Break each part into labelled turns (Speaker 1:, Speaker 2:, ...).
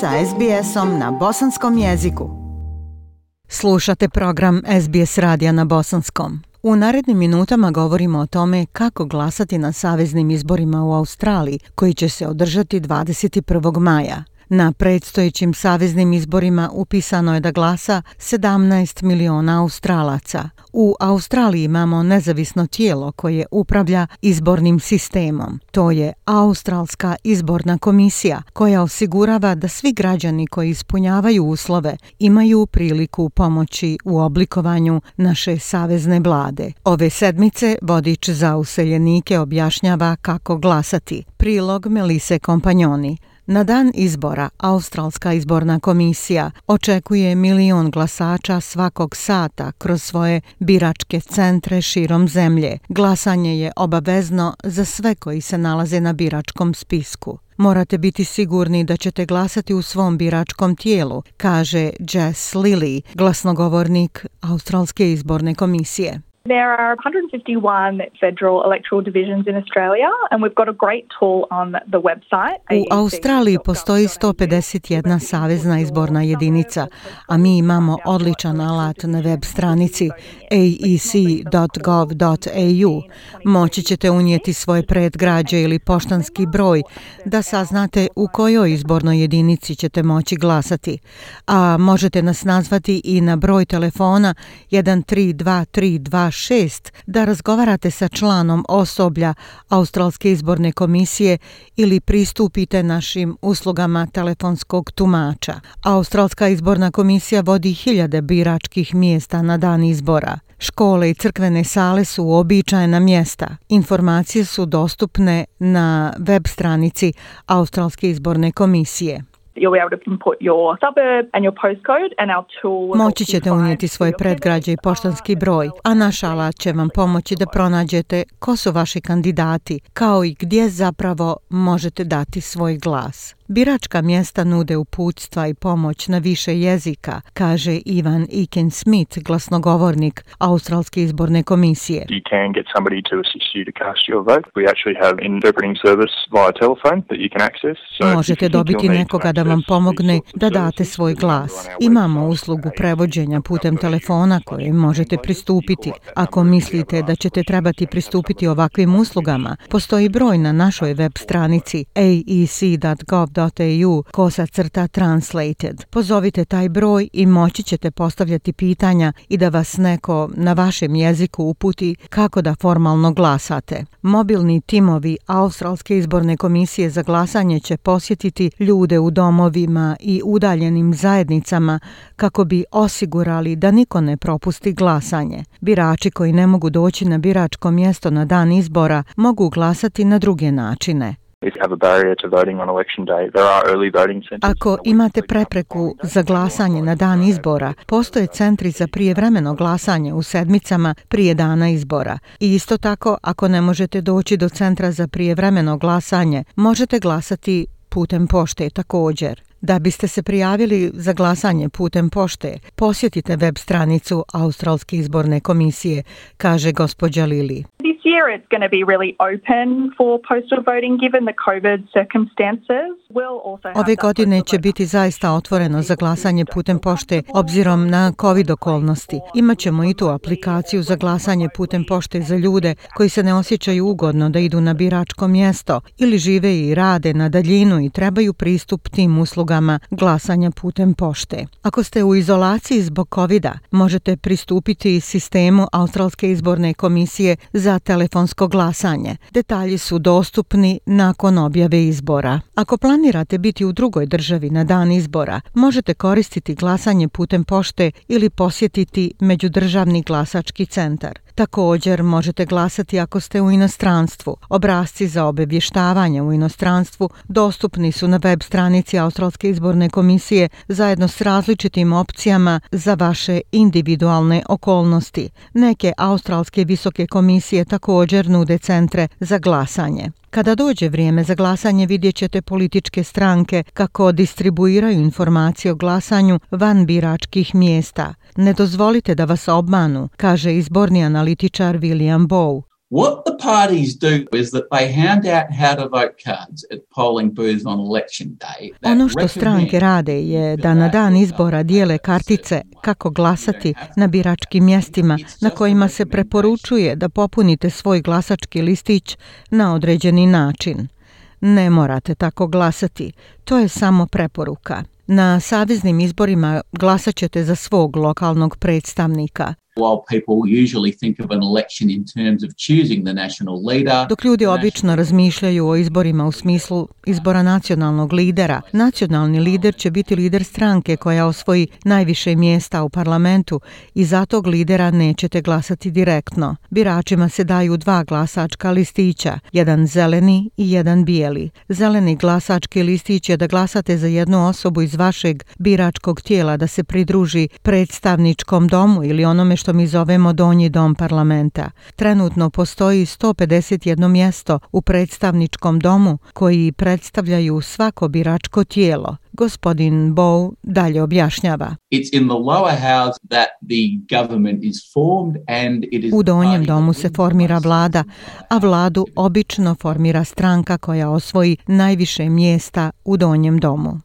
Speaker 1: sa SBS-om na bosanskom jeziku. Slušate program SBS Radija na bosanskom. U narednim minutama govorimo o tome kako glasati na saveznim izborima u Australiji, koji će se održati 21. maja. Na predstojećim saveznim izborima upisano je da glasa 17 miliona Australaca. U Australiji imamo nezavisno tijelo koje upravlja izbornim sistemom. To je Australska izborna komisija koja osigurava da svi građani koji ispunjavaju uslove imaju priliku pomoći u oblikovanju naše savezne vlade. Ove sedmice vodič za useljenike objašnjava kako glasati. Prilog Melise Kompanjoni. Na dan izbora Australska izborna komisija očekuje milion glasača svakog sata kroz svoje biračke centre širom zemlje. Glasanje je obavezno za sve koji se nalaze na biračkom spisku. Morate biti sigurni da ćete glasati u svom biračkom tijelu, kaže Jess Lilly, glasnogovornik Australske izborne komisije. There are 151 federal electoral divisions
Speaker 2: in Australia and we've got a great tool on the website. U Australiji postoji 151 savezna izborna jedinica, a mi imamo odličan alat na web stranici aec.gov.au. Moći ćete unijeti svoje predgrađe ili poštanski broj da saznate u kojoj izbornoj jedinici ćete moći glasati. A možete nas nazvati i na broj telefona 132326 6 da razgovarate sa članom osoblja Australske izborne komisije ili pristupite našim uslugama telefonskog tumača. Australska izborna komisija vodi hiljade biračkih mjesta na dan izbora. Škole i crkvene sale su uobičajena mjesta. Informacije su dostupne na web stranici Australske izborne komisije you'll be able to put your suburb and your postcode and our tool Moći ćete unijeti svoje predgrađe i poštanski broj, a naš alat će vam pomoći da pronađete ko su vaši kandidati, kao i gdje zapravo možete dati svoj glas. Biračka mjesta nude uputstva i pomoć na više jezika, kaže Ivan Iken Smith, glasnogovornik Australske izborne komisije. You can get somebody to assist you to cast your vote. We actually have
Speaker 3: interpreting service via telephone that you can access. So Možete dobiti nekoga da vam pomogne da date svoj glas. Imamo uslugu prevođenja putem telefona koje možete pristupiti. Ako mislite da ćete trebati pristupiti ovakvim uslugama, postoji broj na našoj web stranici aec.gov www.rti.eu kosa crta translated. Pozovite taj broj i moći ćete postavljati pitanja i da vas neko na vašem jeziku uputi kako da formalno glasate. Mobilni timovi Australske izborne komisije za glasanje će posjetiti ljude u domovima i udaljenim zajednicama kako bi osigurali da niko ne propusti glasanje. Birači koji ne mogu doći na biračko mjesto na dan izbora mogu glasati na druge načine. Ako imate prepreku za glasanje na dan izbora, postoje centri za prijevremeno glasanje u sedmicama prije dana izbora. I isto tako, ako ne možete doći do centra za prijevremeno glasanje, možete glasati putem pošte također. Da biste se prijavili za glasanje putem pošte, posjetite web stranicu Australske izborne komisije, kaže gospođa Lili year it's going to be really open for postal voting given the COVID circumstances. We'll also Ove godine će biti zaista otvoreno za glasanje putem pošte obzirom na COVID okolnosti. Imaćemo i tu aplikaciju za glasanje putem pošte za ljude koji se ne osjećaju ugodno da idu na biračko mjesto ili žive i rade na daljinu i trebaju pristup tim uslugama glasanja putem pošte. Ako ste u izolaciji zbog COVID-a, možete pristupiti sistemu Australske izborne komisije za telefon telefonsko glasanje. Detalji su dostupni nakon objave izbora. Ako planirate biti u drugoj državi na dan izbora, možete koristiti glasanje putem pošte ili posjetiti međudržavni glasački centar. Također možete glasati ako ste u inostranstvu. Obrazci za obevještavanje u inostranstvu dostupni su na web stranici Australske izborne komisije zajedno s različitim opcijama za vaše individualne okolnosti. Neke Australske visoke komisije također nude centre za glasanje. Kada dođe vrijeme za glasanje vidjet ćete političke stranke kako distribuiraju informacije o glasanju van biračkih mjesta. Ne dozvolite da vas obmanu, kaže izborni analitičar William Bow. What the parties do is that they hand out how
Speaker 4: to vote cards at polling booths on election day. Ono što stranke rade je da na dan izbora dijele kartice kako glasati na biračkim mjestima na kojima se preporučuje da popunite svoj glasački listić na određeni način. Ne morate tako glasati, to je samo preporuka. Na saveznim izborima glasat ćete za svog lokalnog predstavnika. While people usually think of an election in terms of choosing the national leader, dok ljudi obično razmišljaju o izborima u smislu izbora nacionalnog lidera, nacionalni lider će biti lider stranke koja osvoji najviše mjesta u parlamentu i za tog lidera nećete glasati direktno. Biračima se daju dva glasačka listića, jedan zeleni i jedan bijeli. Zeleni glasački listić je da glasate za jednu osobu iz vašeg biračkog tijela da se pridruži predstavničkom domu ili onome što što mi zovemo Donji dom parlamenta. Trenutno postoji 151 mjesto u predstavničkom domu koji predstavljaju svako biračko tijelo. Gospodin Bow dalje objašnjava. U donjem domu se formira vlada, a vladu obično formira stranka koja osvoji najviše mjesta u donjem domu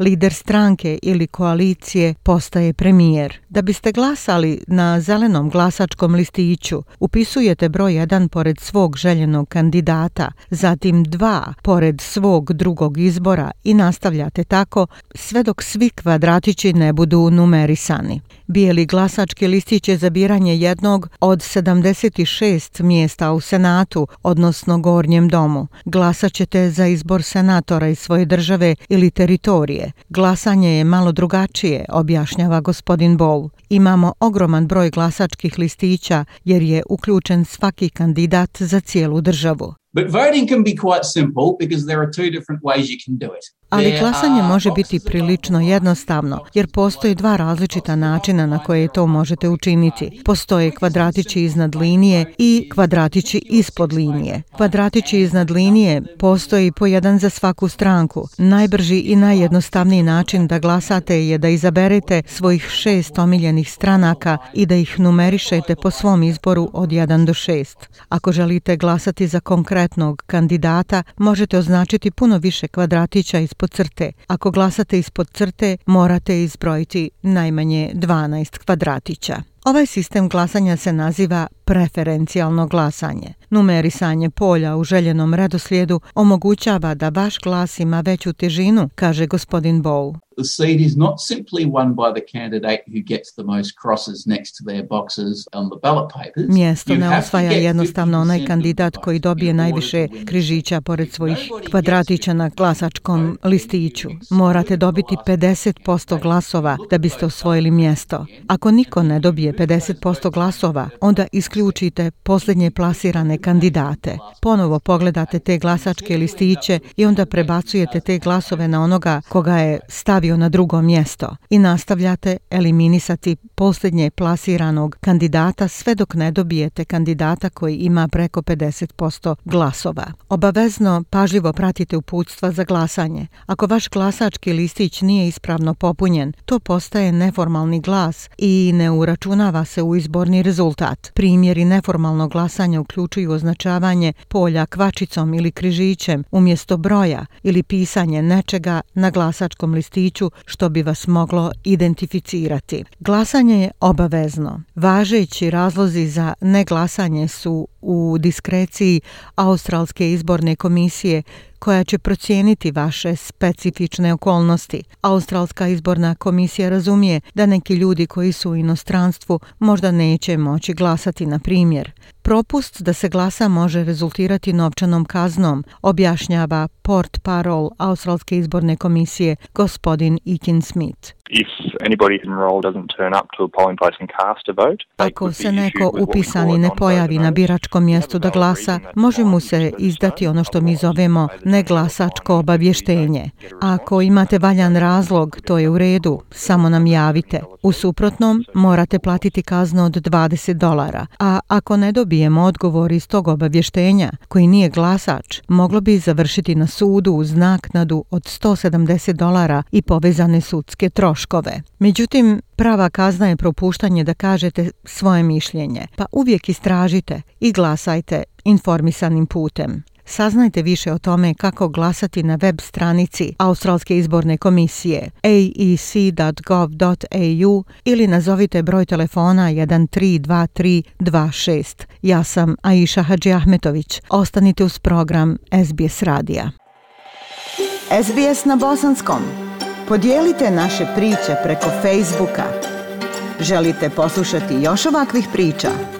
Speaker 4: lider stranke ili koalicije postaje premijer. Da biste glasali na zelenom glasačkom listiću, upisujete broj 1 pored svog željenog kandidata, zatim 2 pored svog drugog izbora i nastavljate tako sve dok svi kvadratići ne budu numerisani. Bijeli glasački listić je za biranje jednog od 76 mjesta u Senatu, odnosno Gornjem domu. Glasat ćete za izbor senatora iz svoje države ili teritorije. Glasanje je malo drugačije, objašnjava gospodin Bow. Imamo ogroman broj glasačkih listića jer je uključen svaki kandidat za cijelu državu. But voting can be quite simple because there are two different ways you can do it. Ali glasanje može biti prilično jednostavno, jer postoje dva različita načina na koje to možete učiniti. Postoje kvadratići iznad linije i kvadratići ispod linije. Kvadratići iznad linije postoji po jedan za svaku stranku. Najbrži i najjednostavniji način da glasate je da izaberete svojih šest omiljenih stranaka i da ih numerišete po svom izboru od 1 do 6. Ako želite glasati za konkretnog kandidata, možete označiti puno više kvadratića iz ispod crte. Ako glasate ispod crte, morate izbrojiti najmanje 12 kvadratića. Ovaj sistem glasanja se naziva preferencijalno glasanje. Numerisanje polja u željenom redoslijedu omogućava da vaš glas ima veću težinu, kaže gospodin Bow. The seat is not simply won by the candidate who gets the most crosses next to their boxes on the ballot papers. Mjesto ne osvaja jednostavno onaj kandidat koji dobije najviše križića pored svojih kvadratića na glasačkom listiću. Morate dobiti 50% glasova da biste osvojili mjesto. Ako niko ne dobije 50% glasova, onda iskri uključite posljednje plasirane kandidate. Ponovo pogledate te glasačke listiće i onda prebacujete te glasove na onoga koga je stavio na drugo mjesto i nastavljate eliminisati posljednje plasiranog kandidata sve dok ne dobijete kandidata koji ima preko 50% glasova. Obavezno pažljivo pratite uputstva za glasanje. Ako vaš glasački listić nije ispravno popunjen, to postaje neformalni glas i ne uračunava se u izborni rezultat. Primjeri neformalnog glasanja uključuju označavanje polja kvačicom ili križićem umjesto broja ili pisanje nečega na glasačkom listiću što bi vas moglo identificirati. Glasanje glasanje je obavezno. Važeći razlozi za neglasanje su u diskreciji Australske izborne komisije koja će procijeniti vaše specifične okolnosti. Australska izborna komisija razumije da neki ljudi koji su u inostranstvu možda neće moći glasati, na primjer. Propust da se glasa može rezultirati novčanom kaznom, objašnjava port parol Australske izborne komisije gospodin Ikin Smith. Ako se neko upisani ne pojavi na birač biračko mjesto da glasa, može mu se izdati ono što mi zovemo neglasačko obavještenje. Ako imate valjan razlog, to je u redu, samo nam javite. U suprotnom, morate platiti kaznu od 20 dolara, a ako ne dobijemo odgovor iz tog obavještenja, koji nije glasač, moglo bi završiti na sudu uz naknadu od 170 dolara i povezane sudske troškove. Međutim, prava kazna je propuštanje da kažete svoje mišljenje, pa uvijek istražite i glasite glasajte informisanim putem. Saznajte više o tome kako glasati na web stranici Australske izborne komisije aec.gov.au ili nazovite broj telefona 132326. Ja sam Aisha Hadži Ahmetović. Ostanite uz program SBS Radija.
Speaker 1: SBS na bosanskom. Podijelite naše priče preko Facebooka. Želite poslušati još ovakvih priča? Želite poslušati još ovakvih priča?